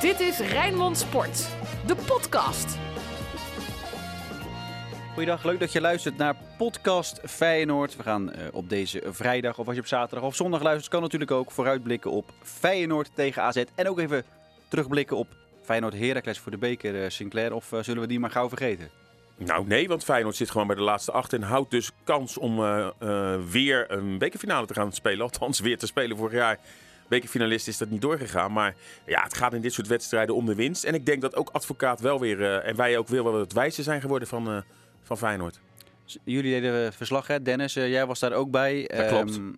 Dit is Rijnmond Sport, de podcast. Goeiedag, leuk dat je luistert naar podcast Feyenoord. We gaan uh, op deze vrijdag, of als je op zaterdag of zondag luistert, kan natuurlijk ook vooruitblikken op Feyenoord tegen AZ. En ook even terugblikken op Feyenoord Heracles voor de beker, uh, Sinclair. Of uh, zullen we die maar gauw vergeten? Nou nee, want Feyenoord zit gewoon bij de laatste acht en houdt dus kans om weer een bekerfinale te gaan spelen. Althans, weer te spelen vorig jaar bekerfinalist is dat niet doorgegaan. Maar ja, het gaat in dit soort wedstrijden om de winst. En ik denk dat ook advocaat wel weer, uh, en wij ook weer wel het wijze zijn geworden van, uh, van Feyenoord. Jullie deden verslag, hè? Dennis, uh, jij was daar ook bij. Dat klopt. Um,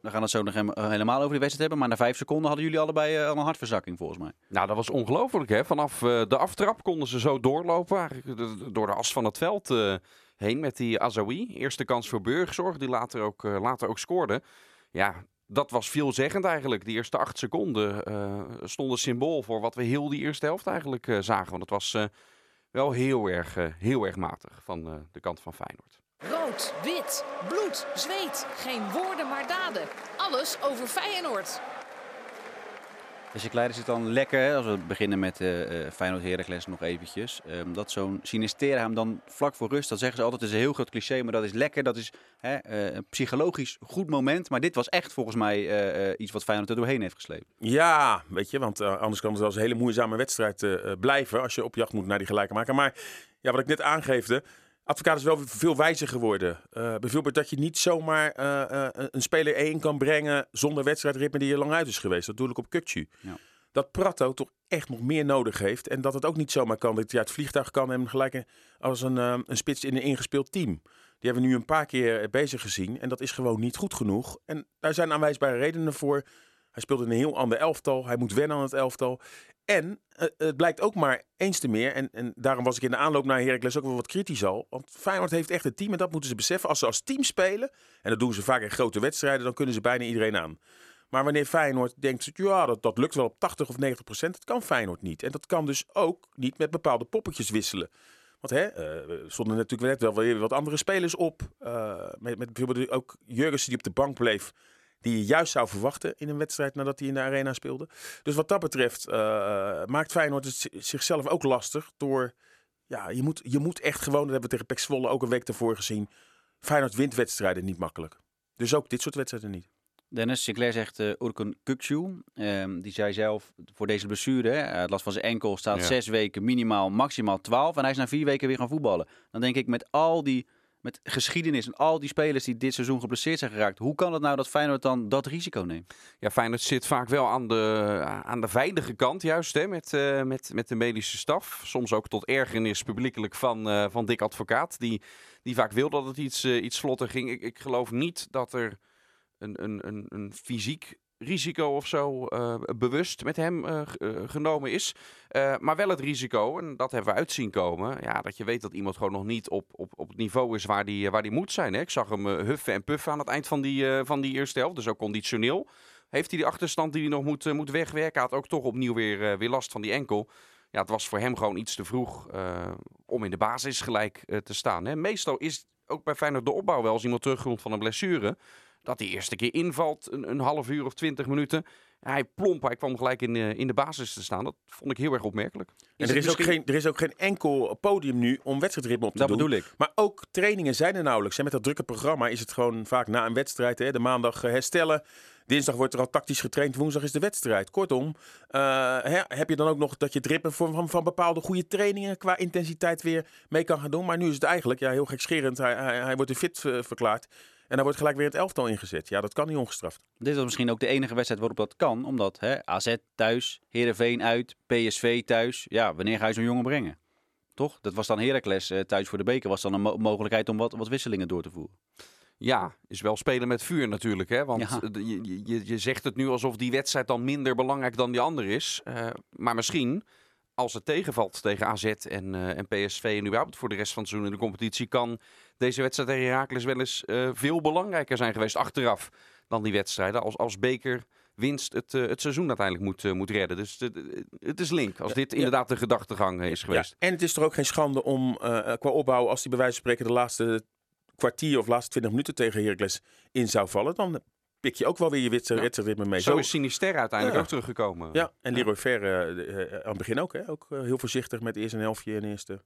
we gaan het zo nog helemaal over de wedstrijd hebben. Maar na vijf seconden hadden jullie allebei al een hartverzakking, volgens mij. Nou, dat was ongelooflijk, hè? Vanaf de aftrap konden ze zo doorlopen. Eigenlijk door de as van het veld heen met die Azawi. Eerste kans voor Burgzorg, die later ook, later ook scoorde. Ja, dat was veelzeggend eigenlijk. Die eerste acht seconden uh, stonden symbool voor wat we heel die eerste helft eigenlijk uh, zagen. Want het was uh, wel heel erg, heel erg matig van de kant van Feyenoord. Rood, wit, bloed, zweet. Geen woorden maar daden. Alles over Feyenoord. Dus kleine is het dan lekker, als we beginnen met uh, Feyenoord Heracles nog eventjes. Um, dat zo'n Sinistera hem dan vlak voor rust, dat zeggen ze altijd, is een heel groot cliché, maar dat is lekker. Dat is hè, uh, een psychologisch goed moment. Maar dit was echt volgens mij iets wat Feyenoord er doorheen heeft geslepen. Ja, weet je, want anders kan het wel eens een hele moeizame wedstrijd blijven als je op jacht moet naar die gelijke maken. Maar ja, wat ik net aangeefde, Advocaat is wel veel wijzer geworden. Uh, bijvoorbeeld dat je niet zomaar uh, uh, een speler één kan brengen zonder wedstrijdritme die er lang uit is geweest. Dat doe ik op Kukcu. Ja. Dat Prato toch echt nog meer nodig heeft. En dat het ook niet zomaar kan dat hij uit het vliegtuig kan en gelijk als een, een spits in een ingespeeld team. Die hebben we nu een paar keer bezig gezien. En dat is gewoon niet goed genoeg. En daar zijn aanwijsbare redenen voor. Hij speelt in een heel ander elftal. Hij moet wennen aan het elftal. En uh, het blijkt ook maar eens te meer. En, en daarom was ik in de aanloop naar Heracles ook wel wat kritisch al. Want Feyenoord heeft echt een team en dat moeten ze beseffen. Als ze als team spelen, en dat doen ze vaak in grote wedstrijden, dan kunnen ze bijna iedereen aan. Maar wanneer Feyenoord denkt, ja, dat, lukt wel op 80 of 90 procent, dat kan Feyenoord niet. En dat kan dus ook niet met bepaalde poppetjes wisselen. Want hè, uh, stonden natuurlijk net wel weer wat andere spelers op. Met, met bijvoorbeeld ook Jurgensen die op de bank bleef die je juist zou verwachten in een wedstrijd nadat hij in de arena speelde. Dus wat dat betreft uh, maakt Feyenoord het zichzelf ook lastig door... Ja, je moet, je moet echt gewoon, dat hebben we tegen Pek Zwolle ook een week ervoor gezien... Feyenoord wint wedstrijden niet makkelijk. Dus ook dit soort wedstrijden niet. Dennis, Sinclair zegt uh, Urkun Kukcu. Um, die zei zelf voor deze blessure, hè, uh, last van zijn enkel, staat ja. zes weken minimaal, maximaal twaalf. En hij is na vier weken weer gaan voetballen. Dan denk ik met al die met geschiedenis en al die spelers die dit seizoen geblesseerd zijn geraakt. Hoe kan het nou dat Feyenoord dan dat risico neemt? Ja, Feyenoord zit vaak wel aan de, aan de veilige kant juist hè, met, uh, met, met de medische staf. Soms ook tot ergernis publiekelijk van, uh, van Dick Advocaat. Die, die vaak wil dat het iets, uh, iets vlotter ging. Ik, ik geloof niet dat er een, een, een, een fysiek risico of zo uh, bewust met hem uh, genomen is. Maar wel het risico, en dat hebben we uitzien komen, ja, dat je weet dat iemand gewoon nog niet op, op, op het niveau is waar die, waar die moet zijn. Hè? Ik zag hem huffen en puffen aan het eind van die, van die eerste helft, dus ook conditioneel. Heeft hij die achterstand die hij nog moet, moet wegwerken? Had ook toch opnieuw weer, weer last van die enkel. Ja, het was voor hem gewoon iets te vroeg om in de basis gelijk te staan. Hè? Meestal is ook bij Feyenoord de opbouw wel als iemand terugkomt van een blessure dat hij eerste keer invalt, een, een half uur of twintig minuten. Hij plomp, hij kwam gelijk in, uh, in de basis te staan. Dat vond ik heel erg opmerkelijk. En er is, misschien... ook geen, er is ook geen enkel podium nu om wedstrijdritme op te dat doen. Dat bedoel ik. Maar ook trainingen zijn er nauwelijks. En met dat drukke programma is het gewoon vaak na een wedstrijd. Hè, de maandag herstellen. Dinsdag wordt er al tactisch getraind. Woensdag is de wedstrijd. Kortom, uh, hè, heb je dan ook nog dat je het ritme van, van, van, bepaalde goede trainingen qua intensiteit weer mee kan gaan doen. Maar nu is het eigenlijk ja, heel gekscherend. Hij, hij, hij wordt er fit uh, verklaard. En dan wordt gelijk weer het elftal ingezet. Ja, dat kan niet ongestraft. Dit was misschien ook de enige wedstrijd waarop dat kan. Omdat hè, AZ thuis, Heerenveen uit, PSV thuis. Ja, wanneer ga je zo'n jongen brengen? Toch? Dat was dan Heracles uh, thuis voor de beker. Was dan een mo mogelijkheid om wat, wat wisselingen door te voeren. Ja, is wel spelen met vuur natuurlijk. Hè? Want ja. je, je, je zegt het nu alsof die wedstrijd dan minder belangrijk dan die andere is. Uh, maar misschien, als het tegenvalt tegen AZ en, uh, en PSV en überhaupt voor de rest van het seizoen in de competitie, kan deze wedstrijd tegen Herakles wel eens uh, veel belangrijker zijn geweest achteraf dan die wedstrijden. Als, als Beker winst het, uh, het seizoen uiteindelijk moet, uh, moet redden. Dus het is link als dit inderdaad de gedachtegang is geweest. Ja. En het is toch ook geen schande om qua opbouw, als die bij wijze van spreken de laatste kwartier of laatste 20 minuten tegen Heracles in zou vallen, dan pik je ook wel weer je witse Ja. wedstrijdritme mee. Zo is Sinister uiteindelijk ook teruggekomen. Ja, en Leroy Ver eh, eh, aan het begin ook. Hè? Ook eh, heel voorzichtig met eerst een helftje en eerste.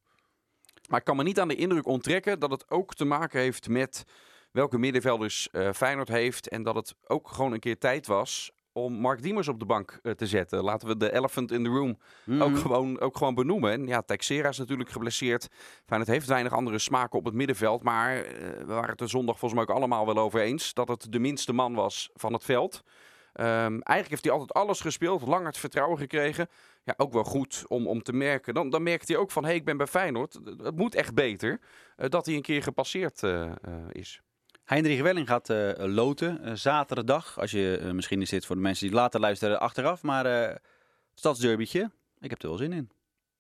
Maar ik kan me niet aan de indruk onttrekken dat het ook te maken heeft met welke middenvelders eh Feyenoord heeft. En dat het ook gewoon een keer tijd was om Mark Diemers op de bank eh, te zetten. Laten we de elephant in the room Mhm. ook, gewoon, ook gewoon benoemen. En ja, Texera is natuurlijk geblesseerd. Feyenoord heeft weinig andere smaken op het middenveld. Maar eh, we waren het er zondag volgens mij ook allemaal wel over eens. Dat het de minste man was van het veld. Ehm, eigenlijk heeft hij altijd alles gespeeld. Lang het vertrouwen gekregen. Ja, ook wel goed om, om te merken. Dan, dan merkt hij ook van, hé, hey, ik ben bij Feyenoord. Het moet echt beter. eh, dat hij een keer gepasseerd eh, eh, is. Heinrich Welling gaat loten zaterdag. Als je misschien is dit voor de mensen die later luisteren achteraf. Maar stadsderbytje, ik heb er wel zin in.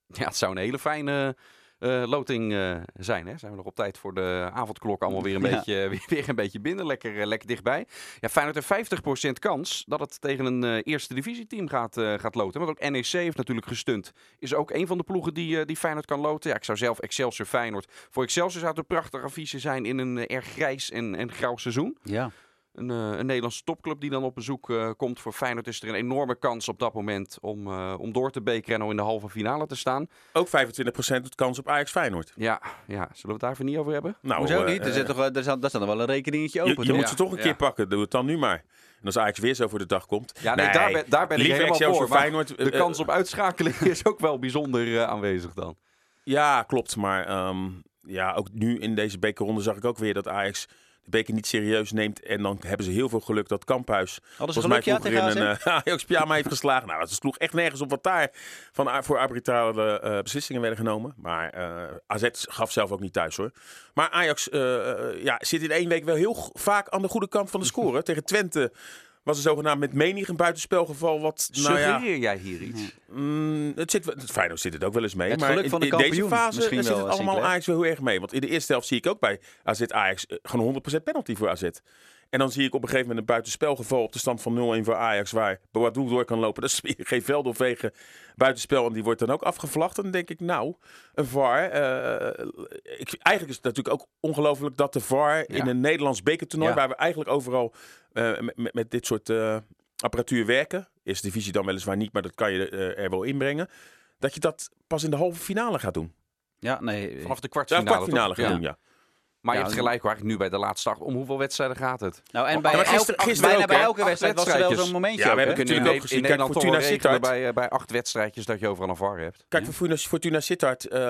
Ja, het zou een hele fijne eh, loting eh, zijn. Hè? Zijn we nog op tijd voor de avondklok allemaal weer een, Ja. beetje, weer, weer een beetje binnen. Lekker, eh, lekker dichtbij. Ja, Feyenoord heeft 50% kans dat het tegen een eh, eerste divisieteam gaat, eh, gaat loten. Want ook NEC heeft natuurlijk gestund. Is ook een van de ploegen die, eh, die Feyenoord kan loten. Ja, ik zou zelf Excelsior Feyenoord. Voor Excelsior zou het een prachtig affiche zijn in een eh, erg grijs en, en grauw seizoen. Ja, Een, eh, een Nederlandse topclub die dan op bezoek eh, komt. Voor Feyenoord is er een enorme kans op dat moment om, eh, om door te bekeren en al in de halve finale te staan. Ook 25% het kans op Ajax Feyenoord. Ja, ja, zullen we het daar even niet over hebben? Nou, hoezo niet? Er, zit toch, er, staat, daar staat nog wel een rekeningetje je, open. je moet Ja, ze toch een ja. keer pakken. Doe het dan nu maar. En als Ajax weer zo voor de dag komt. Ja, nee, daar ben, daar ben ik Liever helemaal voor. Feyenoord. de kans op uitschakeling is ook wel bijzonder eh, aanwezig dan. Ja, klopt. Maar ehm, ja, ook nu in deze bekerronde zag ik ook weer dat Ajax de beker niet serieus neemt. En dan hebben ze heel veel geluk dat Kamphuis Hadden ze volgens mij vroeger in een uh, Ajax pyjama heeft geslagen. Nou, het sloeg echt nergens op wat daar van, voor arbitrale eh, beslissingen werden genomen. Maar eh, AZ gaf zelf ook niet thuis hoor. Maar Ajax eh, eh, ja, zit in één week wel heel vaak aan de goede kant van de score. Tegen Twente was er zogenaamd met menig een buitenspelgeval. Wat, nou ja, Suggereer jij hier iets? Mm, het zit, het Feyenoord zit het ook wel eens mee. Het maar in, van de in deze kampioen fase misschien zit wel, het allemaal. Ajax wel heel erg mee. Want in de eerste helft zie ik ook bij AZ Ajax eh, gewoon 100% penalty voor AZ. En dan zie ik op een gegeven moment een buitenspelgeval op de stand van 0-1 voor Ajax. Waar Boadou door kan lopen. Dat is weer geen Veldhof buitenspel. En die wordt dan ook afgevlacht. En dan denk ik, nou, een VAR. eh, ik, eigenlijk is het natuurlijk ook ongelooflijk dat de VAR in Ja. een Nederlands bekertoernooi... Ja. waar we eigenlijk overal eh, met, dit soort eh, apparatuur werken... Eerste divisie dan weliswaar niet, maar dat kan je eh, er wel inbrengen. Dat je dat pas in de halve finale gaat doen. Ja, nee. Vanaf de Ja, kwartfinale. kwartfinale toch? gaat Ja. doen, ja. Maar je hebt gelijk hoor, eigenlijk nu bij de laatste acht. Om hoeveel wedstrijden gaat het? Nou, en Oh, bij elke, bijna ook, bij elke wedstrijd was er wel zo'n momentje Ja, we hebben natuurlijk ook in gezien. Nederland Kijk, Fortuna Sittard. bij, eh, bij acht wedstrijdjes dat je overal een VAR hebt. Kijk, voor Fortuna, Fortuna Sittard eh,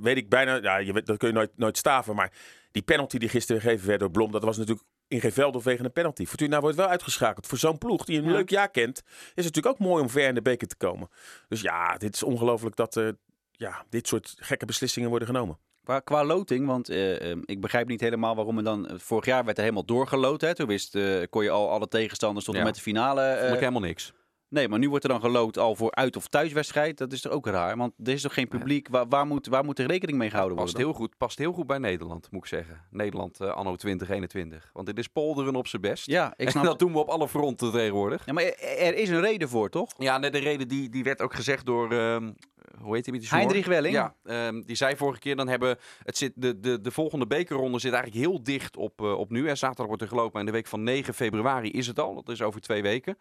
weet ik bijna... Ja, je dat kun je nooit, nooit staven. Maar die penalty die gisteren gegeven werd door Blom... dat was natuurlijk in geen veld of wegen een penalty. Fortuna wordt wel uitgeschakeld. Voor zo'n ploeg die een Ja. leuk jaar kent... is het natuurlijk ook mooi om ver in de beker te komen. Dus ja, dit is ongelooflijk dat er ja, dit soort gekke beslissingen worden genomen. Qua, qua loting, want eh, eh, ik begrijp niet helemaal waarom er dan... Vorig jaar werd er helemaal doorgeloot, hè. Toen wist, eh, kon je al alle tegenstanders tot en Ja. met de finale... eh, Vond ik helemaal niks. nee, maar nu wordt er dan geloot al voor uit- of thuiswedstrijd. Dat is toch ook raar? Want er is toch geen publiek? Waar, waar, moet, waar moet er rekening mee gehouden Past worden? heel, goed, past heel goed bij Nederland, moet ik zeggen. Nederland eh, anno 2021. Want dit is polderen op zijn best. Ja, ik En snap dat doen we op alle fronten tegenwoordig. Ja, maar er, er is een reden voor, toch? Ja, nee, de reden die, die werd ook gezegd door, ehm, hoe heet hij met die snor? Heinrich Welling? Ja, ehm, die zei vorige keer, dan hebben, het zit, de, de, de volgende bekerronde zit eigenlijk heel dicht op, eh, op nu. En zaterdag wordt er gelopen en de week van 9 februari is het al. Dat is over twee weken.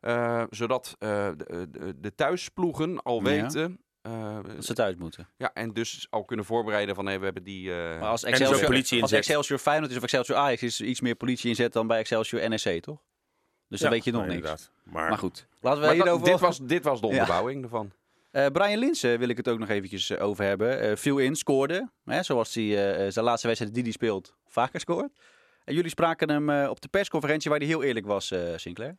Eh, zodat eh, de, de, de thuisploegen al Ja. weten... eh, Dat ze thuis moeten. ja, en dus al kunnen voorbereiden van hey, we hebben die... eh, Maar als Excelsior, politie als. Excelsior Feyenoord is of Excelsior Ajax is er iets meer politie inzet dan bij Excelsior NEC, toch? Dus dan Ja, weet je nog niks. Maar, Maar goed, laten we maar hierover... dit, was, dit was de Ja. onderbouwing ervan. Eh, Brian Linsen wil ik het ook nog eventjes eh, over hebben. Eh viel in, scoorde. Hè, zoals hij zijn laatste wedstrijd die hij speelt vaker scoort. En jullie spraken hem op de persconferentie waar hij heel eerlijk was, Sinclair.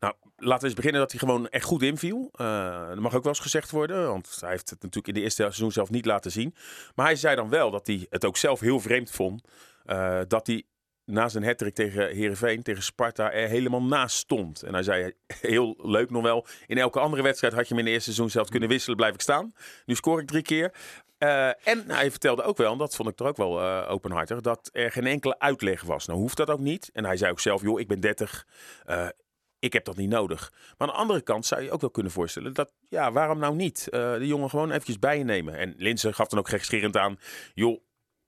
Nou, laten we eens beginnen dat hij gewoon echt goed inviel. Dat mag ook wel eens gezegd worden, want hij heeft het natuurlijk in de eerste seizoen zelf niet laten zien. Maar hij zei dan wel dat hij het ook zelf heel vreemd vond. dat hij na zijn hattrick tegen Heerenveen, tegen Sparta, er helemaal naast stond. En hij zei, heel leuk nog wel, in elke andere wedstrijd had je hem in de eerste seizoen zelf kunnen wisselen, blijf ik staan. Nu scoor ik drie keer. Eh, en hij vertelde ook wel, en dat vond ik er ook wel eh, openhartig, dat er geen enkele uitleg was. Nou hoeft dat ook niet. En hij zei ook zelf, joh, ik ben 30, eh, ik heb dat niet nodig. Maar aan de andere kant zou je ook wel kunnen voorstellen dat, ja, waarom nou niet? De jongen gewoon eventjes bij je nemen. En Linse gaf dan ook gekscherend aan, joh,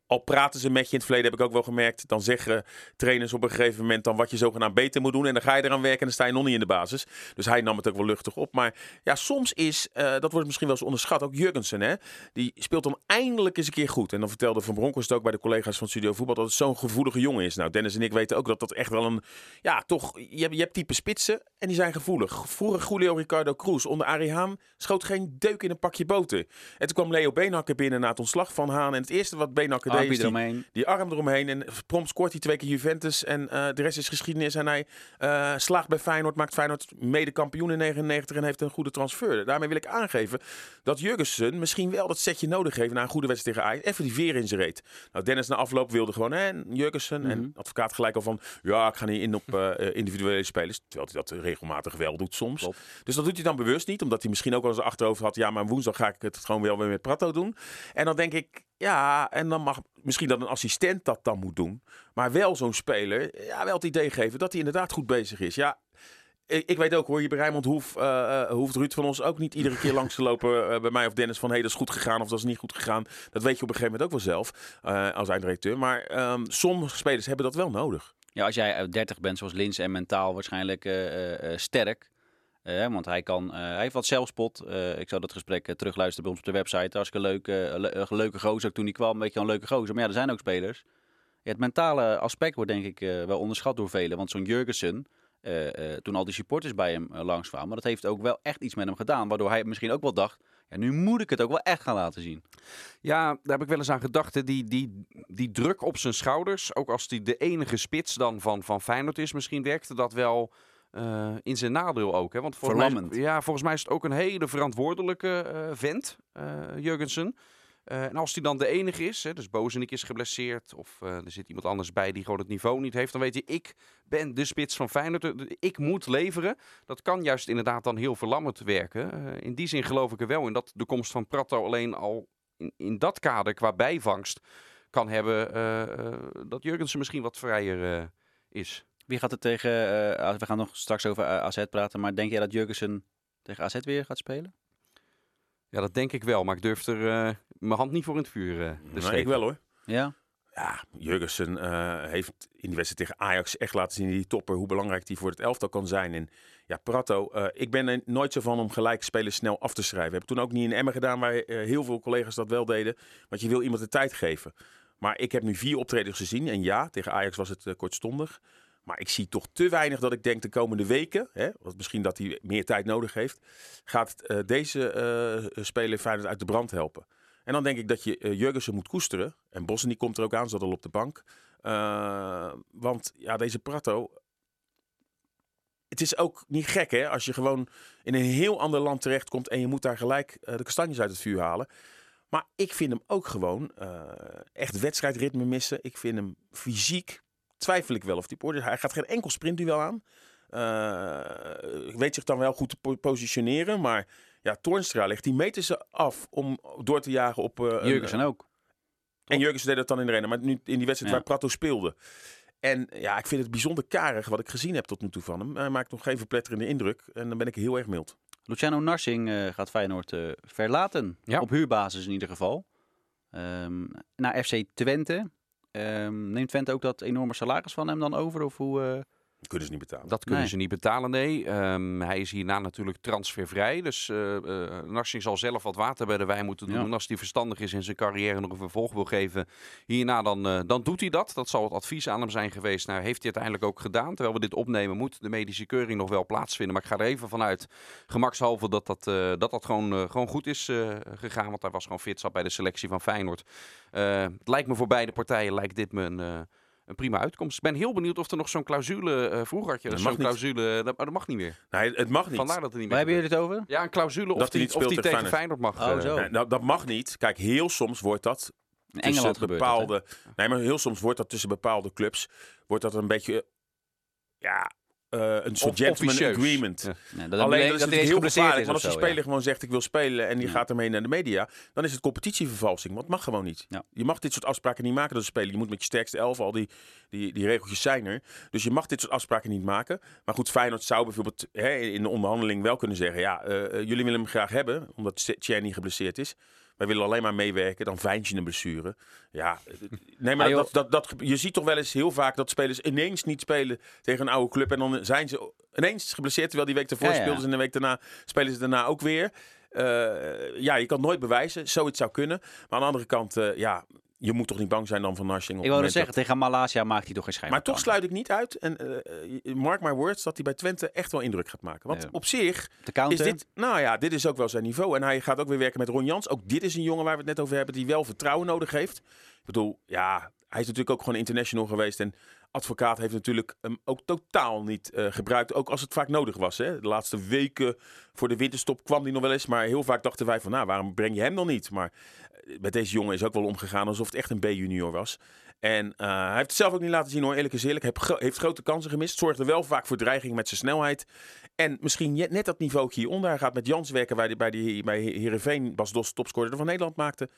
al praten ze met je in het verleden, heb ik ook wel gemerkt. Dan zeggen trainers op een gegeven moment dan wat je zogenaamd beter moet doen. En dan ga je eraan werken en dan sta je nog niet in de basis. Dus hij nam het ook wel luchtig op. Maar ja, soms is, eh, dat wordt misschien wel eens onderschat, ook Jurgensen. Hè? Die speelt dan eindelijk eens een keer goed. En dan vertelde Van Bronckhorst ook bij de collega's van Studio Voetbal dat het zo'n gevoelige jongen is. Nou, Dennis en ik weten ook dat dat echt wel een, ja, toch, je hebt, je hebt type spitsen en die zijn gevoelig. Vroeger Julio Ricardo Cruz onder Arie Haan schoot geen deuk in een pakje boter. En toen kwam Leo Beenhakker binnen na het ontslag van Haan. En het eerste wat Beenhakker die, eromheen. die arm eromheen. En prompt scoort hij twee keer Juventus. En eh, de rest is geschiedenis. En hij eh, slaagt bij Feyenoord, maakt Feyenoord mede kampioen in 99 en heeft een goede transfer. Daarmee wil ik aangeven dat Jurgensen misschien wel dat setje nodig heeft na een goede wedstrijd tegen Ajax. Even die veer in zijn reet. Nou, Dennis na afloop wilde gewoon, hè, Jurgensen. Mhm. En advocaat gelijk al van, ja, ik ga niet in op eh, individuele spelers. Terwijl hij dat regelmatig wel doet soms. Klopt. Dus dat doet hij dan bewust niet. Omdat hij misschien ook wel eens achterhoofd had, ja, maar woensdag ga ik het gewoon wel weer met Prato doen. En dan denk ik, ja, en dan mag misschien dat een assistent dat dan moet doen. Maar wel zo'n speler, ja, wel het idee geven dat hij inderdaad goed bezig is. Ja, ik, weet ook hoor, hier bij Rijnmond hoeft, eh, eh, hoeft Ruud van ons ook niet iedere keer langs te lopen eh, bij mij of Dennis van hé, dat is goed gegaan of dat is niet goed gegaan. Dat weet je op een gegeven moment ook wel zelf als eindredacteur. Maar ehm, sommige spelers hebben dat wel nodig. Ja, als jij uit 30 bent zoals Lins en mentaal waarschijnlijk sterk. Eh, want hij, kan, eh, hij heeft wat zelfspot. Eh, ik zou dat gesprek terugluisteren bij ons op de website. Als ik een leuke, le- een leuke gozer toen hij kwam. Weet je, wel, een leuke gozer. Maar ja, er zijn ook spelers. Het mentale aspect wordt denk ik wel onderschat door velen. Want zo'n Jurgensen, toen al die supporters bij hem uh, langskwamen. Maar dat heeft ook wel echt iets met hem gedaan. Waardoor hij misschien ook wel dacht, nu moet ik het ook wel echt gaan laten zien. Ja, daar heb ik wel eens aan gedacht. Die, die, die druk op zijn schouders, ook als hij de enige spits dan van, van Feyenoord is, misschien werkte dat wel eh, in zijn nadeel ook. Hè? Want volgens mij, Verlammend. ja, volgens mij is het ook een hele verantwoordelijke eh, vent, eh Jurgensen. En als hij dan de enige is, hè, dus Bozenik is geblesseerd of er zit iemand anders bij die gewoon het niveau niet heeft, dan weet je, ik ben de spits van Feyenoord, ik moet leveren. Dat kan juist inderdaad dan heel verlammend werken. In die zin geloof ik er wel in dat de komst van Prato alleen al in, in dat kader qua bijvangst kan hebben dat Jurgensen misschien wat vrijer is. Wie gaat het tegen, eh, we gaan nog straks over eh, AZ praten. Maar denk jij dat Jurgensen tegen AZ weer gaat spelen? Ja, dat denk ik wel, maar ik durf er eh, mijn hand niet voor in het vuur eh, te steken. ik wel hoor. Ja? Ja, Jurgensen eh, heeft in die wedstrijd tegen Ajax echt laten zien, die topper, hoe belangrijk die voor het elftal kan zijn. En ja, Prato, eh, ik ben er nooit zo van om gelijk spelers snel af te schrijven. Heb ik toen ook niet in Emmen gedaan, waar eh, heel veel collega's dat wel deden. Want je wil iemand de tijd geven. Maar ik heb nu vier optredens gezien. En ja, tegen Ajax was het kortstondig. Maar ik zie toch te weinig dat ik denk de komende weken, hè, want misschien dat hij meer tijd nodig heeft, gaat eh, deze eh speler Feyenoord uit de brand helpen. En dan denk ik dat je eh, Jurgensen moet koesteren. En Bosnië komt er ook aan, zat al op de bank. Eh, want ja, deze Prato. Het is ook niet gek hè, als je gewoon in een heel ander land terechtkomt en je moet daar gelijk eh, de kastanjes uit het vuur halen. Maar ik vind hem ook gewoon eh, echt wedstrijdritme missen. Ik vind hem fysiek, twijfel ik wel of die poort is. Hij gaat geen enkel sprintduel aan. Eh, weet zich dan wel goed te po- positioneren, maar ja, Toornstra legt die meters af om door te jagen op... eh, een- Jurgensen ook. en Jurgensen deed dat dan in de arena, maar nu in die wedstrijd Ja. waar Prato speelde. En ja, ik vind het bijzonder karig wat ik gezien heb tot nu toe van hem. Hij maakt nog geen verpletterende indruk en dan ben ik heel erg mild. Luciano Narsing eh, gaat Feyenoord eh, verlaten. Ja. Op huurbasis in ieder geval. Ehm, naar FC Twente. Ehm, neemt Twente ook dat enorme salaris van hem dan over? Of hoe, eh, Dat kunnen ze niet betalen. Dat kunnen Nee. ze niet betalen, nee. Ehm, hij is hierna natuurlijk transfervrij. Dus eh eh, Narsing zal zelf wat water bij de wijn moeten doen. Ja. En als hij verstandig is en zijn carrière nog een vervolg wil geven hierna, dan, eh, dan doet hij dat. Dat zal het advies aan hem zijn geweest. Nou, heeft hij uiteindelijk ook gedaan. Terwijl we dit opnemen, moet de medische keuring nog wel plaatsvinden. Maar ik ga er even vanuit, gemakshalve, dat dat, eh, dat, dat gewoon, eh, gewoon goed is eh, gegaan. Want hij was gewoon fit, zat bij de selectie van Feyenoord. Eh, het lijkt me voor beide partijen, lijkt dit me een... eh, een prima uitkomst. Ik ben heel benieuwd of er nog zo'n clausule... eh vroeger had je Dat zo'n clausule... Dat, maar dat mag niet meer. Nee, het mag niet. Vandaar dat het niet waar meer hebben jullie het over? Ja, een clausule of Dat hij die, niet of die tegen Feyenoord mag. Oh, eh, zo. Nee, nou, dat mag niet. Kijk, heel soms wordt dat In Engeland dat, bepaalde. nee, maar heel soms wordt dat tussen bepaalde clubs. Wordt dat een beetje. eh, Ja, eh, een soort gentleman agreement. Ja. Dat, Alleen dat is dat heel gevaarlijk. Want als een ja. speler gewoon zegt ik wil spelen en die gaat ermee naar de media, dan is het competitievervalsing. Want het mag gewoon niet. Je mag dit soort afspraken niet maken als een speler. Je moet met je sterkste elf al die, die, die regeltjes zijn er. Dus je mag dit soort afspraken niet maken. Maar goed, Feyenoord zou bijvoorbeeld hè, in de onderhandeling wel kunnen zeggen, ja, eh, eh, jullie willen hem graag hebben, omdat Tjerni geblesseerd is. Wij willen alleen maar meewerken, dan veind je een blessure. Ja, nee, maar Ah, dat, dat, dat, je ziet toch wel eens heel vaak dat spelers ineens niet spelen tegen een oude club. En dan zijn ze ineens geblesseerd, terwijl die week ervoor Ja, speelden ze en de week daarna spelen ze daarna ook weer. Eh, ja, je kan het nooit bewijzen. Zoiets zou kunnen. Maar aan de andere kant, eh, ja, je moet toch niet bang zijn dan van Narsing. op Ik dus zeggen, tegen Malaysia maakt hij toch geen schijn maar toch sluit ik niet uit, en eh, mark my words, dat hij bij Twente echt wel indruk gaat maken. Want Ja. op zich is dit, nou ja, dit is ook wel zijn niveau. En hij gaat ook weer werken met Ron Jans. Ook dit is een jongen waar we het net over hebben, die wel vertrouwen nodig heeft. Ik bedoel, ja, hij is natuurlijk ook gewoon international geweest. En advocaat heeft natuurlijk hem ook totaal niet eh, gebruikt. Ook als het vaak nodig was. Hè. De laatste weken voor de winterstop kwam hij nog wel eens. Maar heel vaak dachten wij van, nou, waarom breng je hem dan niet? Maar eh, met deze jongen is ook wel omgegaan alsof het echt een B-junior was. En eh, hij heeft het zelf ook niet laten zien hoor, eerlijk is eerlijk. Hij heeft, heeft grote kansen gemist. Zorgde wel vaak voor dreiging met zijn snelheid. En misschien net, net dat niveau hieronder. Hij gaat met Jans werken bij, die, bij, die, bij Heerenveen. Bas Dos topscorer van Nederland maakte.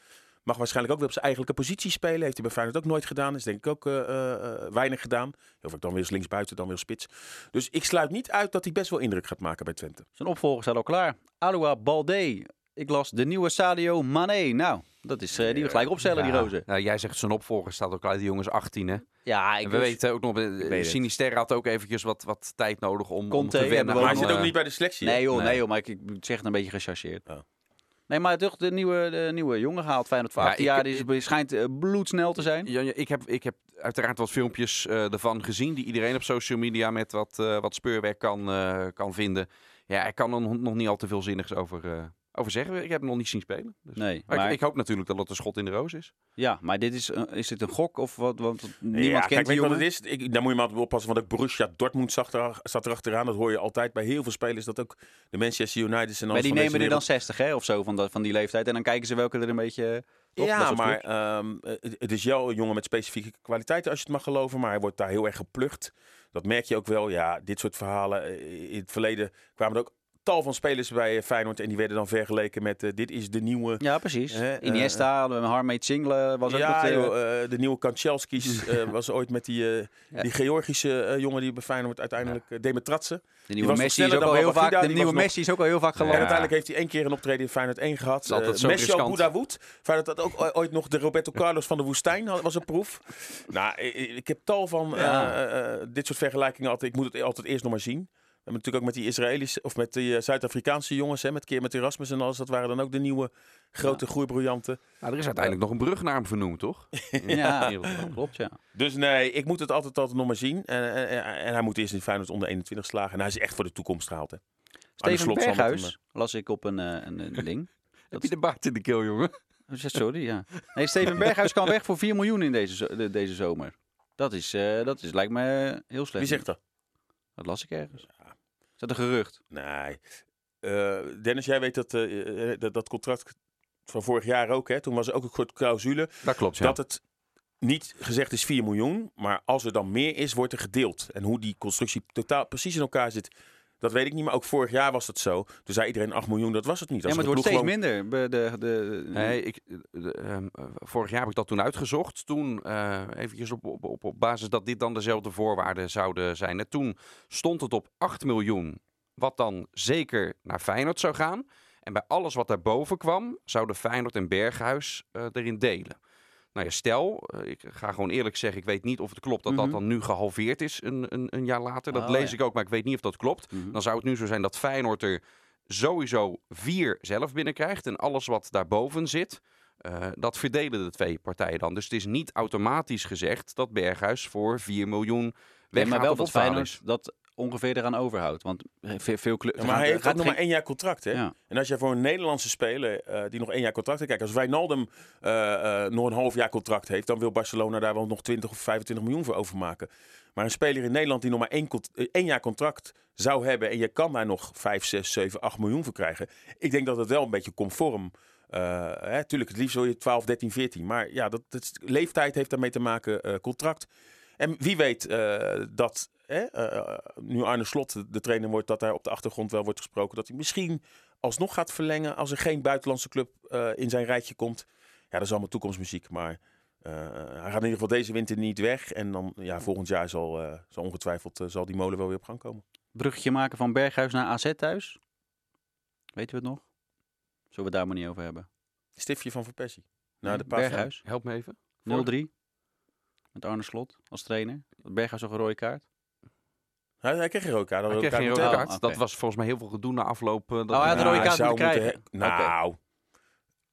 Mag waarschijnlijk ook weer op zijn eigenlijke positie spelen. Heeft hij bij Feyenoord ook nooit gedaan. Is denk ik ook eh, eh, eh, weinig gedaan. Heel vaak dan weer eens linksbuiten, dan weer spits. Dus ik sluit niet uit dat hij best wel indruk gaat maken bij Twente. Zijn opvolger staat al klaar. Aloua Balde. Ik las de nieuwe Sadio Mane. Nou, dat is, eh, die we gelijk opstellen, die rozen. Nou, jij zegt zijn opvolger staat ook uit. Die jongens 18, hè? Ja, ik En we weten ook nog, weet. Sinister had ook eventjes wat, wat tijd nodig om, om te hebben wennen. we Maar ook hij zit ook niet bij de selectie. Nee joh, nee. Nee. joh, maar ik, ik zeg het een beetje gechargeerd. Oh. Nee, maar toch de nieuwe, de nieuwe jongen gehaald, Feyenoord voor Ja, 18 ik- jaar. Die schijnt eh, bloedsnel te zijn. Ik, heb, ik heb uiteraard wat filmpjes eh, ervan gezien die iedereen op social media met wat, eh, wat speurwerk kan, kan vinden. Ja, ik kan er nog niet al te veel zinnigs over, over zeggen. Ik heb hem nog niet zien spelen. Dus. Nee, Maar maar, ik, ik hoop natuurlijk dat het een schot in de roos is. ja, maar dit is, een- is dit een gok of wat? Want niemand ja, kent kijk, die weet wat jongen. het is? Ik, daar moet je maar op oppassen, want ook Borussia Dortmund zat, er, zat erachteraan. Dat hoor je altijd bij heel veel spelers. Dat ook de Manchester United en Maar die van nemen er dan wereld- 60 hè, of zo van, dat, van die leeftijd. En dan kijken ze welke er een beetje... eh, toch, dat Ja, maar ehm, eh, het- is jou een jongen met specifieke kwaliteiten, als je het mag geloven. Maar hij wordt daar heel erg geplucht. Dat merk je ook wel. Ja, dit soort verhalen. eh, In het verleden kwamen er ook tal van spelers bij eh, Feyenoord. En die werden dan vergeleken met eh, dit is de nieuwe... Ja, precies. Eh, Iniesta, Harmeet Single was ook ja, met, eh, joh, de nieuwe Kanchelskis was ooit met die, Ja. die Georgische jongen die bij Feyenoord uiteindelijk uh, Demetratse. de nieuwe Messi is ook al heel vaak. De nieuwe Messi is ook al heel vaak Ja. En geland. uiteindelijk heeft hij één keer een optreden in Feyenoord 1 gehad. Eh, Messi al. Boedawood. Feyenoord had ook ooit nog de Roberto Carlos van de woestijn. had- was een proef. nou, ik, ik heb tal van Ja. dit soort vergelijkingen altijd. Ik moet het altijd eerst nog maar zien. We hebben natuurlijk ook met die Israëlische of met die eh, Zuid-Afrikaanse jongens, hè, met keer met Erasmus en alles. Dat waren dan ook de nieuwe grote groeibriljanten. Nou, er is uiteindelijk nog een brug naar hem vernoemd, toch? Ja, klopt ja. Dus nee, ik moet het altijd, altijd nog maar zien. En, en, en- en hij moet eerst in Feyenoord onder 21 slagen. En hij is echt voor de toekomst gehaald. Hè. Steven hem, Berghuis las ik op een, eh, een, een ding. Heb je de baard in de keel, jongen? Oh, Sorry, ja. Nee, Steven Berghuis kan weg voor 4 miljoen in deze, deze zomer. Dat is, eh, dat is lijkt me heel slecht. Wie zegt dat? Dat las ik ergens. Is dat een gerucht? Nee. Eh, Dennis, jij weet dat, eh, eh, dat dat contract van vorig jaar ook. Hè? Toen was er ook een soort clausule Dat klopt, ja. dat het niet gezegd is 4 miljoen. Maar als er dan meer is, wordt er gedeeld. En hoe die constructie totaal precies in elkaar zit, dat weet ik niet. Maar ook vorig jaar was dat zo. Toen zei iedereen 8 miljoen, dat was het niet. Ja, Als maar het de wordt steeds gewoon- minder. Be- De, de, Nee, ik, eh, de, ehm, eh, vorig jaar heb ik dat toen uitgezocht. Toen, eh eventjes op, op, op, op basis dat dit dan dezelfde voorwaarden zouden zijn. En toen stond het op 8 miljoen, wat dan zeker naar Feyenoord zou gaan. En bij alles wat daarboven kwam, zouden Feyenoord en Berghuis eh, erin delen. Nou ja, stel, eh, ik ga gewoon eerlijk zeggen, ik weet niet of het klopt dat Mhm. dat dan nu gehalveerd is een, een, een jaar later. Dat Oh, lees ja. ik ook, maar ik weet niet of dat klopt. Mhm. Dan zou het nu zo zijn dat Feyenoord er sowieso vier zelf binnenkrijgt. En alles wat daarboven zit, eh, dat verdelen de twee partijen dan. Dus het is niet automatisch gezegd dat Berghuis voor 4 miljoen Nee, weggaat maar wel dat verhaal Feyenoord is. dat ongeveer eraan overhoudt. Want veel, veel clubs... Ja, maar hij heeft nog geen- maar één jaar contract. Hè? Ja. En als je voor een Nederlandse speler eh, die nog één jaar contract heeft. Kijk, als Wijnaldum eh, eh, nog een half jaar contract heeft. dan wil Barcelona daar wel nog 20 of 25 miljoen voor overmaken. Maar een speler in Nederland die nog maar één, eh, jaar contract zou hebben. en je kan daar nog 5, 6, 7, 8 miljoen voor krijgen. Ik denk dat het wel een beetje conform. eh hè, tuurlijk, het liefst wil je 12, 13, 14. Maar ja, dat, dat leeftijd heeft daarmee te maken, eh, contract. En wie weet eh, dat hè, eh, nu Arne Slot de- trainer wordt, dat daar op de achtergrond wel wordt gesproken dat hij misschien alsnog gaat verlengen als er geen buitenlandse club eh, in zijn rijtje komt. Ja, dat is allemaal toekomstmuziek, maar eh, hij gaat in ieder geval deze winter niet weg. En dan ja, volgend jaar zal, eh, zal ongetwijfeld eh, zal die molen wel weer op gang komen. Bruggetje maken van Berghuis naar AZ thuis. Weet u het nog? Zullen we het daar maar niet over hebben? Stiftje van Van Persie. Nou, de Berghuis, Help me even. 0-3. Met Arne Slot als trainer. Berghuis nog een rode kaart. Hij, hij kreeg geen rode kaart. Hij kreeg rode een Oh. Dat was volgens mij heel veel gedoe na afloop. eh, dat Oh, hij had een Ja, rode kaart moeten krijgen. he- Nou,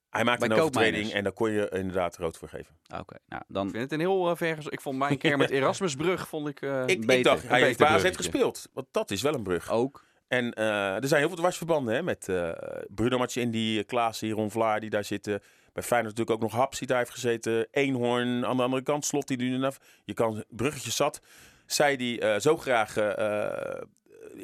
hij maakte Bij een overtreding en daar kon je inderdaad rood voor geven. Ah, Oké, nou dan Ik vind het een heel uh. Ik vond mijn keer met Erasmusbrug vond ik, eh, Ik, beter. ik dacht, Een hij heeft AZ gespeeld. Want dat is wel een brug. ook. En eh, er zijn heel veel dwarsverbanden hè, met eh Bruno Matje, Klaassen, Ron Vlaar die daar zitten. Bij Feyenoord natuurlijk ook nog Haps die daar heeft gezeten. Eenhoorn, aan de andere kant Slot die nu naar... Je kan bruggetjes zat. Zij die eh, zo graag eh, eh,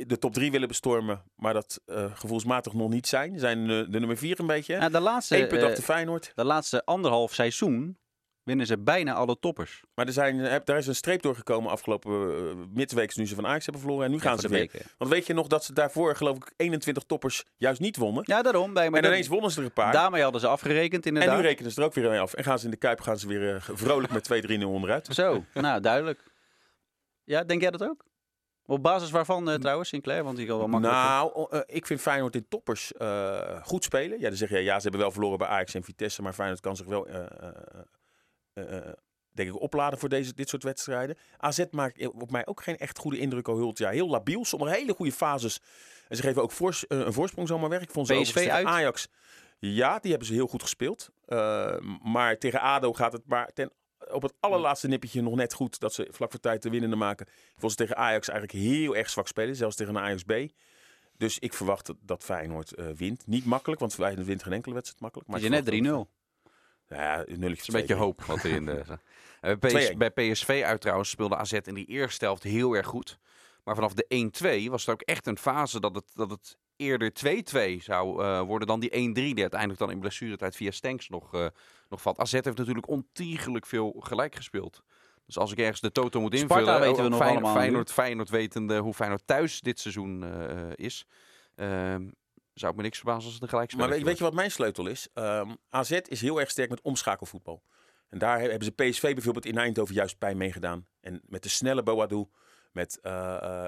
de top 3 willen bestormen, maar dat gevoelsmatig nog niet zijn. Zijn de nummer 4 een beetje. Nou, de, laatste, Eén punt achter Feyenoord. de laatste anderhalf seizoen winnen ze bijna alle toppers. Maar er zijn, eh, daar is een streep doorgekomen afgelopen uh, midweeks nu ze van Ajax hebben verloren. En nu Ja, gaan ze weer. Want weet je nog dat ze daarvoor geloof ik 21 toppers juist niet wonnen. Ja, daarom. Bij, maar en ineens wonnen ze er een paar. daarmee hadden ze afgerekend En inderdaad. nu rekenen ze er ook weer mee af. En gaan ze in de Kuip gaan ze weer vrolijk met 2-3-0 onderuit. Zo, nou duidelijk. Ja, denk jij dat ook? Op basis waarvan eh, trouwens, Sinclair? Want die kan wel makkelijk... Nou, eh, ik vind Feyenoord in toppers eh, goed spelen. Ja, dan zeg je, ja, ze hebben wel verloren bij Ajax en Vitesse. Maar Feyenoord kan zich wel, denk ik, opladen voor deze, dit soort wedstrijden. AZ maakt op mij ook geen echt goede indruk al het jaar. Heel labiel, sommige hele goede fases. En ze geven ook voors- een voorsprong zomaar weg. Ik vond ze PSV uit? Ajax. Ja, die hebben ze heel goed gespeeld. Maar tegen ADO gaat het maar ten, op het allerlaatste nippertje nog net goed dat ze vlak voor tijd de winnende maken. Ik vond ze tegen Ajax eigenlijk heel erg zwak spelen, zelfs tegen een Ajax B. Dus ik verwacht dat, dat Feyenoord eh, wint. Niet makkelijk, want Feyenoord wint geen enkele wedstrijd makkelijk. Maar je net 3-0. verwacht ook- Ja, een nulletje. Een beetje hoop wat erin de. Eh, PS, 2-1. bij PSV uit trouwens speelde AZ in die eerste helft heel erg goed. Maar vanaf de 1-2 was het ook echt een fase dat het, dat het eerder 2-2 zou eh, worden dan die 1-3 die uiteindelijk dan in blessuretijd via Stenks nog, eh, nog valt. AZ heeft natuurlijk ontiegelijk veel gelijk gespeeld. Dus als ik ergens de toto moet Sparta invullen, weten we ook nog Feyenoord, allemaal. Feyenoord, Feyenoord wetende hoe Feyenoord thuis dit seizoen eh, is, ehm, zou ik me niks verbazen als het een gelijkspel Maar weet, weet je wat mijn sleutel is? Ehm, AZ is heel erg sterk met omschakelvoetbal. En daar hebben ze PSV bijvoorbeeld in Eindhoven juist bij meegedaan. En met de snelle Boadu, met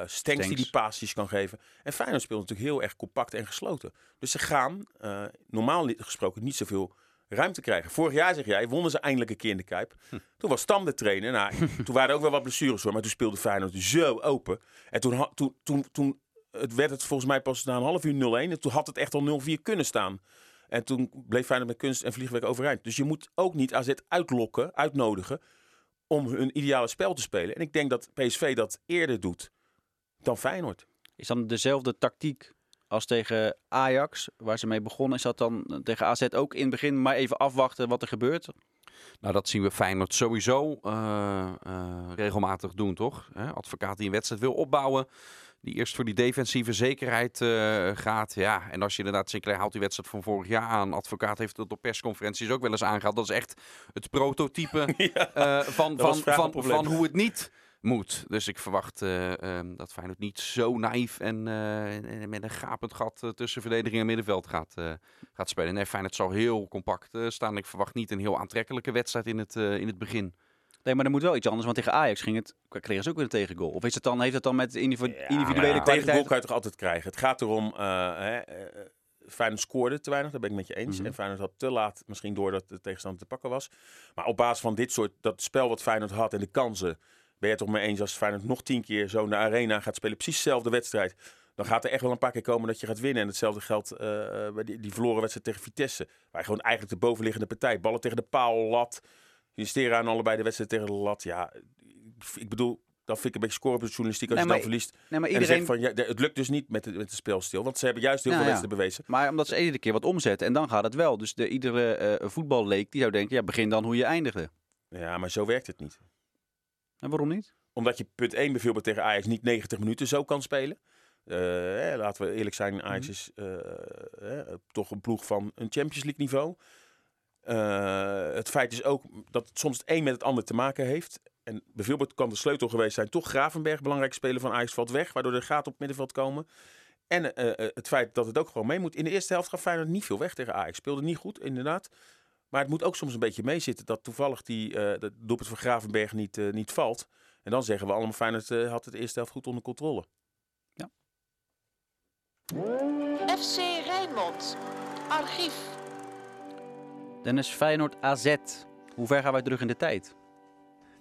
Stenks die die paasjes kan geven. En Feyenoord speelt natuurlijk heel erg compact en gesloten. Dus ze gaan eh, normaal gesproken niet zoveel ruimte krijgen. Vorig jaar, zeg jij, wonnen ze eindelijk een keer in de Kuip. Toen was Stam de trainer. Nou, toen waren er ook wel wat blessures hoor. Maar toen speelde Feyenoord zo open. En toen, toen, toen, toen het werd het volgens mij pas na een half uur 0-1. En toen had het echt al 0-4 kunnen staan. En toen bleef Feyenoord met kunst en vliegwerk overeind. Dus je moet ook niet AZ uitlokken, uitnodigen om hun ideale spel te spelen. En ik denk dat PSV dat eerder doet dan Feyenoord. Is dan dezelfde tactiek als tegen Ajax, waar ze mee begonnen? Is dat dan tegen AZ ook in het begin maar even afwachten wat er gebeurt? Nou, dat zien we Feyenoord sowieso eh, eh, regelmatig doen, toch? Hè? Advocaat die een wedstrijd wil opbouwen, die eerst voor die defensieve zekerheid eh, gaat. Ja, en als je inderdaad, Sinclair haalt die wedstrijd van vorig jaar aan. Advocaat heeft het op persconferenties ook wel eens aangehaald. Dat is echt het prototype eh, van, van, van, van hoe het niet moet. Dus ik verwacht eh, ehm, dat Feyenoord niet zo naïef en, en met een gapend gat tussen verdediging en middenveld gaat, gaat spelen. Nee, Feyenoord zal heel compact staan. Ik verwacht niet een heel aantrekkelijke wedstrijd in het, in het begin. Nee, maar er moet wel iets anders, want tegen Ajax ging het, kregen ze ook weer een tegengoal. Of is het dan, heeft het dan met individu- individuele maar ja, kwaliteit? kan je toch altijd krijgen. Het gaat erom, eh hè, eh, Feyenoord scoorde te weinig, daar ben ik met je eens. Mhm. En Feyenoord had te laat, misschien doordat de tegenstander te pakken was. Maar op basis van dit soort, dat spel wat Feyenoord had en de kansen, ben je het toch mee eens als Feyenoord nog tien keer zo naar arena gaat spelen, precies dezelfde wedstrijd. Dan gaat er echt wel een paar keer komen dat je gaat winnen. En hetzelfde geldt eh, bij die, die verloren wedstrijd tegen Vitesse. Waar gewoon eigenlijk de bovenliggende partij, ballen tegen de paal, lat. Investeren aan allebei de wedstrijd tegen de lat. Ja, ik bedoel, dat vind ik een beetje scorejournalistiek als Nee, je dan verliest. Nee, maar En dan iedereen... zeg je van, ja, de- het lukt dus niet met, de, met het spelstil. Want ze hebben juist heel Nou veel ja. wedstrijden bewezen. Maar omdat ze iedere keer wat omzetten en dan gaat het wel. Dus de, iedere eh voetballeek die zou denken, ja, begin dan hoe je eindigde. Ja, maar zo werkt het niet. En waarom niet? Omdat je punt 1 bijvoorbeeld tegen Ajax niet 90 minuten zo kan spelen. Eh, hè, laten we eerlijk zijn, Ajax Mhm. is eh, toch een ploeg van een Champions League niveau. Eh, het feit is ook dat het soms het een met het ander te maken heeft. En bijvoorbeeld kan de sleutel geweest zijn, toch Gravenberg, belangrijke speler van Ajax, valt weg. Waardoor er gaten op het middenveld komen. En eh, eh, het feit dat het ook gewoon mee moet. In de eerste helft gaf Feyenoord niet veel weg tegen Ajax. Speelde niet goed, inderdaad. Maar het moet ook soms een beetje meezitten dat toevallig die, eh dat doelpunt van Gravenberg niet, eh, niet valt. En dan zeggen we allemaal Feyenoord eh, had het de eerste helft goed onder controle. FC Rijnmond. Archief. Dennis Feyenoord AZ. Hoe ver gaan wij terug in de tijd?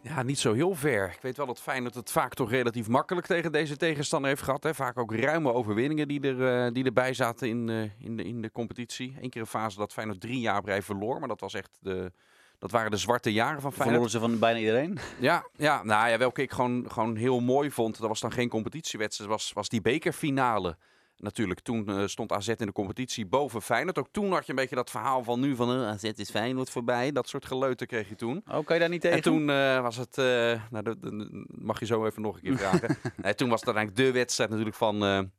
Ja, niet zo heel ver. Ik weet wel dat Feyenoord het vaak toch relatief makkelijk tegen deze tegenstander heeft gehad. Hè. Vaak ook ruime overwinningen die, er, uh, die erbij zaten in, uh, in, de, in de competitie. Eén keer een fase dat Feyenoord drie jaar op verloor. Maar dat was echt de, dat waren de zwarte jaren van Feyenoord. Verloren ze van bijna iedereen? Ja, ja, nou ja, welke ik gewoon, gewoon heel mooi vond. Dat was dan geen competitiewedstrijd, was, was die bekerfinale. Natuurlijk, toen uh, stond AZ in de competitie boven Feyenoord. Ook toen had je een beetje dat verhaal van nu van uh, AZ is Feyenoord voorbij. Dat soort geleuten kreeg je toen. Oh, kan je daar niet tegen? En toen uh, was het, nou, dat, mag je zo even nog een keer vragen. nee, toen was het eigenlijk de wedstrijd natuurlijk van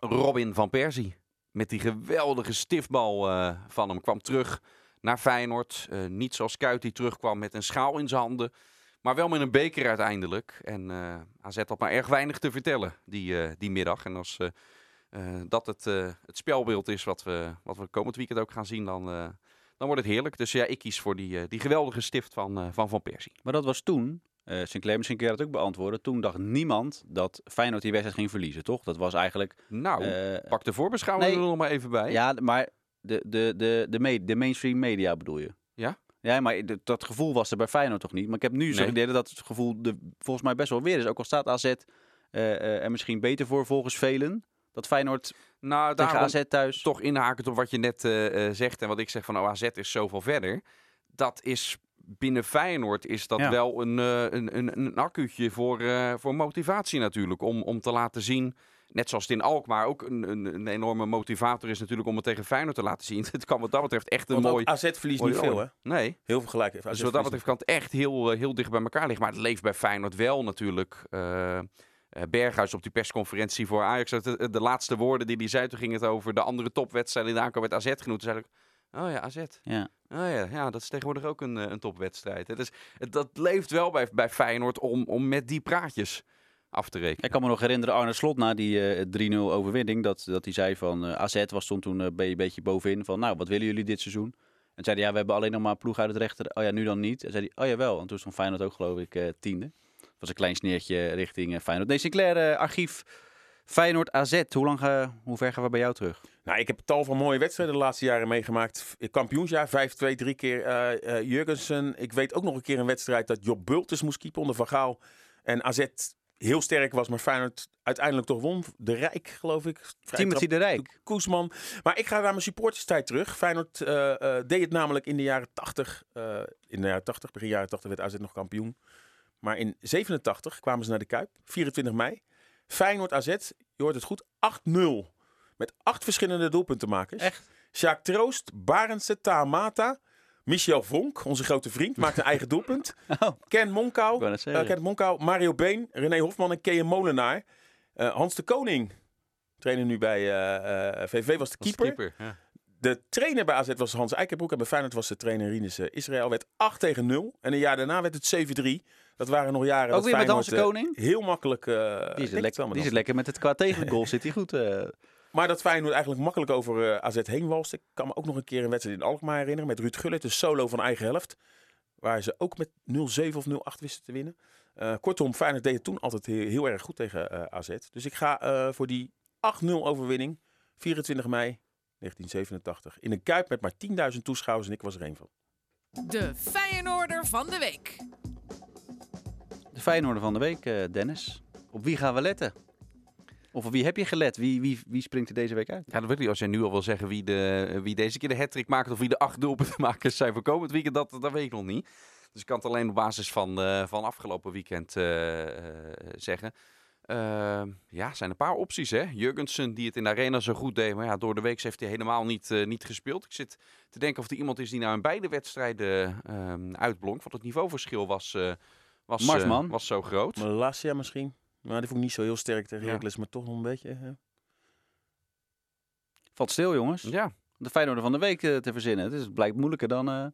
Robin van Persie. Met die geweldige stiftbal van hem. Kwam terug naar Feyenoord. niet zoals Kuit die terugkwam met een schaal in zijn handen. Maar wel met een beker uiteindelijk. En AZ had maar erg weinig te vertellen die, die middag. En als dat het, uh, het spelbeeld is wat we, wat we komend weekend ook gaan zien, dan, uh, dan wordt het heerlijk. Dus ja, ik kies voor die, die geweldige stift van Van, van Persie. Maar dat was toen, Sinclair, misschien je dat ook beantwoorden. Toen dacht niemand dat Feyenoord die wedstrijd ging verliezen, toch? Dat was eigenlijk... Nou, pak de voorbeschouwing nee, er nog maar even bij. Ja, maar de, de, de, de, me de mainstream media bedoel je? Ja? Ja, maar dat gevoel was er bij Feyenoord toch niet? Maar ik heb nu zo'n idee dat het gevoel de, volgens mij best wel weer is. Ook al staat AZ er misschien beter voor volgens velen dat Feyenoord nou, tegen AZ thuis... Toch inhakend op wat je net uh, zegt en wat ik zeg van oh, AZ is zoveel verder. Dat is binnen Feyenoord is dat ja. wel een, uh, een, een, een accuutje voor, uh, voor motivatie natuurlijk. Om, om te laten zien, net zoals het in Alkmaar ook een, een, een, enorme motivator is natuurlijk om het tegen Feyenoord te laten zien. Het kan wat dat betreft echt een Want mooi... AZ verliest niet veel hè? Nee. Heel veel gelijk. Dus wat dat betreft kan het echt heel, heel dicht bij elkaar liggen. Maar het leeft bij Feyenoord wel natuurlijk... Uh, Berghuis op die persconferentie voor Ajax. De, de, laatste woorden die hij zei, toen ging het over de andere topwedstrijden in de aankoop met AZ genoemd. Toen zei ik, oh ja, AZ. Ja. Oh ja, ja, dat is tegenwoordig ook een, een topwedstrijd. Dus het, dat leeft wel bij, bij Feyenoord om, om met die praatjes af te rekenen. Ik kan me nog herinneren, Arne Slot na die uh, 3-0 overwinning, dat, dat hij zei van uh, AZ was stond toen een beetje bovenin van, nou, wat willen jullie dit seizoen? En zei hij, ja, we hebben alleen nog maar ploeg uit het rechter. Oh ja, nu dan niet. En zei hij, oh ja, wel. En toen stond Feyenoord ook, geloof ik, tiende was een klein sneertje richting uh, Feyenoord. Nee, Sinclair, uh, archief Feyenoord AZ. Hoe, lang, uh, hoe ver gaan we bij jou terug? Nou, ik heb tal van mooie wedstrijden de laatste jaren meegemaakt. Kampioensjaar, 5-2, drie keer uh, Jurgensen. Ik weet ook nog een keer een wedstrijd dat Job Bultes moest keepen onder Van Gaal. En AZ heel sterk was, maar Feyenoord uiteindelijk toch won. De Rijk, geloof ik. Timothy de Rijk. Koesman. Maar ik ga naar mijn supporterstijd terug. Feyenoord uh, deed het namelijk in de jaren 80. Uh, in de jaren 80, begin jaren 80 werd AZ nog kampioen. Maar in 87 kwamen ze naar de Kuip, 24 mei. Feyenoord AZ, je hoort het goed, 8-0. Met acht verschillende doelpuntenmakers. Echt? Sjaak Troost, Barendse, Tamata, Michel Vonk, onze grote vriend, maakt een eigen doelpunt. Oh. Ken Monkou, uh, Ken Monkou, Mario Been, René Hofman en Kees Molenaar. Uh, Hans de Koning, trainer nu bij uh, VV, was de keeper. De, keeper ja. de trainer bij AZ was Hans Eikenbroek en bij Feyenoord was de trainer Rinus Israël. Werd 8 tegen 0 en een jaar daarna werd het 7-3. Dat waren nog jaren. Ook dat weer met Hans Feyenoord, Koning? Uh, heel makkelijk. Uh, die is, lekker, die is lekker met het qua tegengoal. zit hij goed. Uh. Maar dat Feyenoord eigenlijk makkelijk over AZ heen walst. Ik kan me ook nog een keer een wedstrijd in Alkmaar herinneren. Met Ruud Gullit, de solo van eigen helft. Waar ze ook met 0-7 of 0-8 wisten te winnen. kortom, Feyenoord deed het toen altijd heel, heel erg goed tegen AZ. Dus ik ga voor die 8-0 overwinning. 24 mei 1987. In een Kuip met maar 10.000 toeschouwers. En ik was er een van. De Feyenoorder van de week. De Feyenoorder van de week, uh, Dennis. Op wie gaan we letten? Of op wie heb je gelet? Wie, wie, wie springt er deze week uit? Ja, dat weet ik. Als jij nu al wil zeggen wie, de, wie deze keer de hat maakt... of wie de acht doelpuntenmakers zijn voor komend weekend... Dat, dat weet ik nog niet. Dus ik kan het alleen op basis van, uh, van afgelopen weekend uh, zeggen. ja, zijn een paar opties. Hè? Jurgensen, die het in de arena zo goed deed. Maar ja, door de week heeft hij helemaal niet, niet gespeeld. Ik zit te denken of er iemand is die nou in beide wedstrijden uitblonk. Want het niveauverschil was was, Marsman. Uh, was zo groot. Malasia misschien. Maar die vond ik niet zo heel sterk tegen Heracles, ja. maar toch nog een beetje. Hè? Valt stil, jongens. Ja. De Feyenoorder van de week uh, te verzinnen. Het, is, het blijkt moeilijker dan... Uh...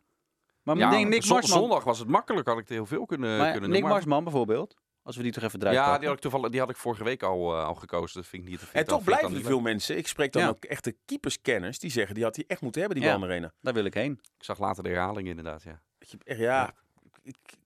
Maar ja, denk, Nick Marsman... zondag was het makkelijk. Had ik er heel veel kunnen, maar, kunnen Nick doen. Marsman bijvoorbeeld. Als we die toch even eruit Ja, pakken. die had, ik toevallig, die had ik vorige week al, uh, al gekozen. Dat vind ik niet te En toch blijven er veel mensen. Ik spreek dan ja. ook echte keeperskenners. Die zeggen, die had hij echt moeten hebben, die ja, bal arena. Daar wil ik heen. Ik zag later de herhaling inderdaad, ja. Ja, ja.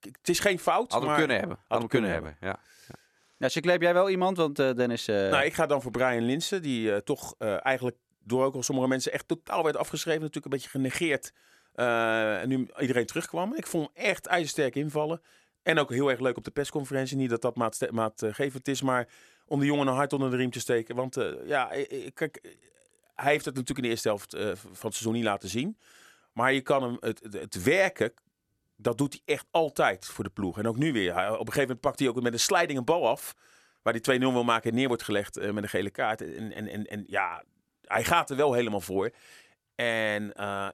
Het is geen fout. Hadden we maar... kunnen hebben. Hadden we kunnen hebben, ja. ja. Ja, Sinclair, heb jij wel iemand? Want uh, Dennis... Uh... Nou, ik ga dan voor Brian Linsen. Die uh, toch eigenlijk door ook al sommige mensen echt totaal werd afgeschreven. Natuurlijk een beetje genegeerd Eh, en nu iedereen terugkwam. Ik vond hem echt ijzersterk invallen. En ook heel erg leuk op de persconferentie. Niet dat dat maat- maatgevend is, maar om de jongen een hart onder de riem te steken. Want eh, ja, eh, eh, kijk, eh, hij heeft het natuurlijk in de eerste helft eh, van het seizoen niet laten zien. Maar je kan hem, het, het, het werken, dat doet hij echt altijd voor de ploeg. En ook nu weer. Hij- op een gegeven moment pakt hij ook met een sliding een bal af. Waar hij 2-0 wil maken en neer wordt gelegd eh, met een gele kaart. En, en, en, en ja, hij gaat er wel helemaal voor. En eh,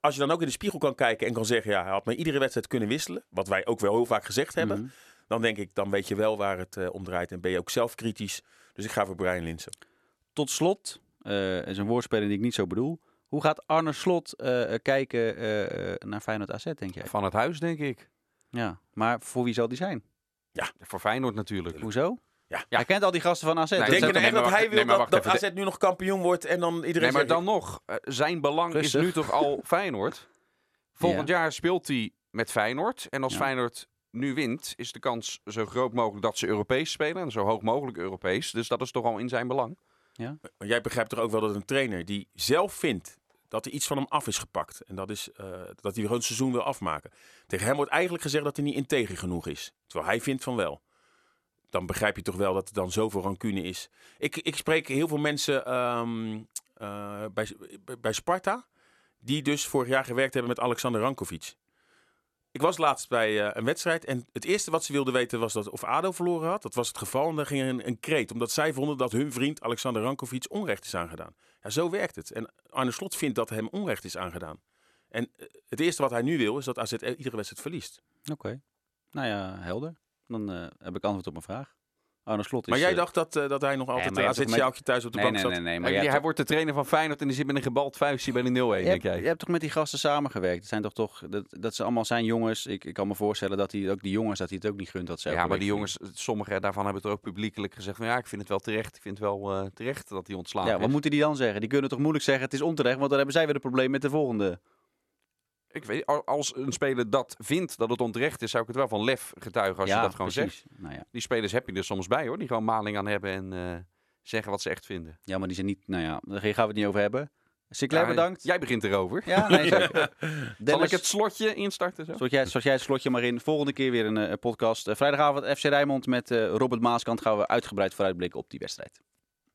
als je dan ook in de spiegel kan kijken en kan zeggen... ja, hij had maar iedere wedstrijd kunnen wisselen. Wat wij ook wel heel vaak gezegd hebben. Mhm. Dan denk ik, dan weet je wel waar het eh, om draait. En ben je ook zelf kritisch. Dus ik ga voor Brian Linsen. Tot slot, is een woordspeling die ik niet zo bedoel. Hoe gaat Arne Slot eh, eh, kijken eh, naar Feyenoord AZ, denk jij? Van het huis, denk ik. Ja, maar voor wie zal die zijn? Voor Feyenoord natuurlijk. Hoezo? Ja. Hij kent al die gasten van AZ. Nee, Dat Denk je echt dat hij wil dat. AZ nu nog kampioen wordt en dan iedereen Nee, maar zegt- dan nog. zijn belang Rustig. is nu toch al Feyenoord. Volgend Ja. jaar speelt hij met Feyenoord. En als Ja. Feyenoord nu wint, is de kans zo groot mogelijk dat ze Europees spelen. En zo hoog mogelijk Europees. Dus dat is toch al in zijn belang. Maar jij begrijpt toch ook wel dat een trainer die zelf vindt dat er iets van hem af is gepakt. En dat is eh, dat hij gewoon het seizoen wil afmaken. Tegen hem wordt eigenlijk gezegd dat hij niet integer genoeg is. Terwijl hij vindt van wel. Dan begrijp je toch wel dat er dan zoveel rancune is. Ik, ik spreek heel veel mensen ehm, eh, bij, bij Sparta. Die dus vorig jaar gewerkt hebben met Alexander Rankovic. Ik was laatst bij eh, een wedstrijd en het eerste wat ze wilden weten was dat of ADO verloren had. Dat was het geval en daar ging een, een kreet. Omdat zij vonden dat hun vriend Alexander Rankovic onrecht is aangedaan. Ja, zo werkt het. En Arne Slot vindt dat hem onrecht is aangedaan. En eh, het eerste wat hij nu wil is dat AZ iedere wedstrijd verliest. Oké. Nou ja, helder. Dan eh, heb ik antwoord op mijn vraag. Arne Slot is... Maar jij eh, dacht dat, eh, dat hij nog altijd een toch met- thuis op de Nee, bank nee, zat? nee, nee. Maar jij hij wordt de trainer van Feyenoord en die zit met een gebald vuistje bij de 0-1, toch, je, denk hebt, jij. je hebt toch met die gasten samengewerkt? Het zijn toch toch... Dat, dat ze allemaal zijn jongens. Ik, ik kan me voorstellen dat hij ook die jongens... dat hij het ook niet gunt dat ze Ja, maar die jongens, sommige daarvan hebben het er ook publiekelijk gezegd van ja, ik vind het wel terecht. Ik vind het wel eh, terecht dat hij ontslagen Ja, wat is. moeten die dan zeggen? Die kunnen toch moeilijk zeggen het is onterecht, want dan hebben zij weer een probleem met de volgende. Ik weet, al- als een speler dat vindt dat het onterecht is, zou ik het wel van lef getuigen als ja, je dat gewoon precies. zegt. Nou ja. Die spelers heb je er soms bij hoor, die gewoon maling aan hebben en eh, zeggen wat ze echt vinden. ja, maar die zijn niet... Nou ja, daar gaan we het niet over hebben. Sinclair, Ja, bedankt. Jij begint erover. Ja, nee, zeker. Zal ik het slotje instarten zo? Zoals jij, het slotje maar in. Volgende keer weer een eh, podcast. Eh, vrijdagavond FC Rijnmond met Robert Maaskant gaan we uitgebreid vooruitblikken op die wedstrijd.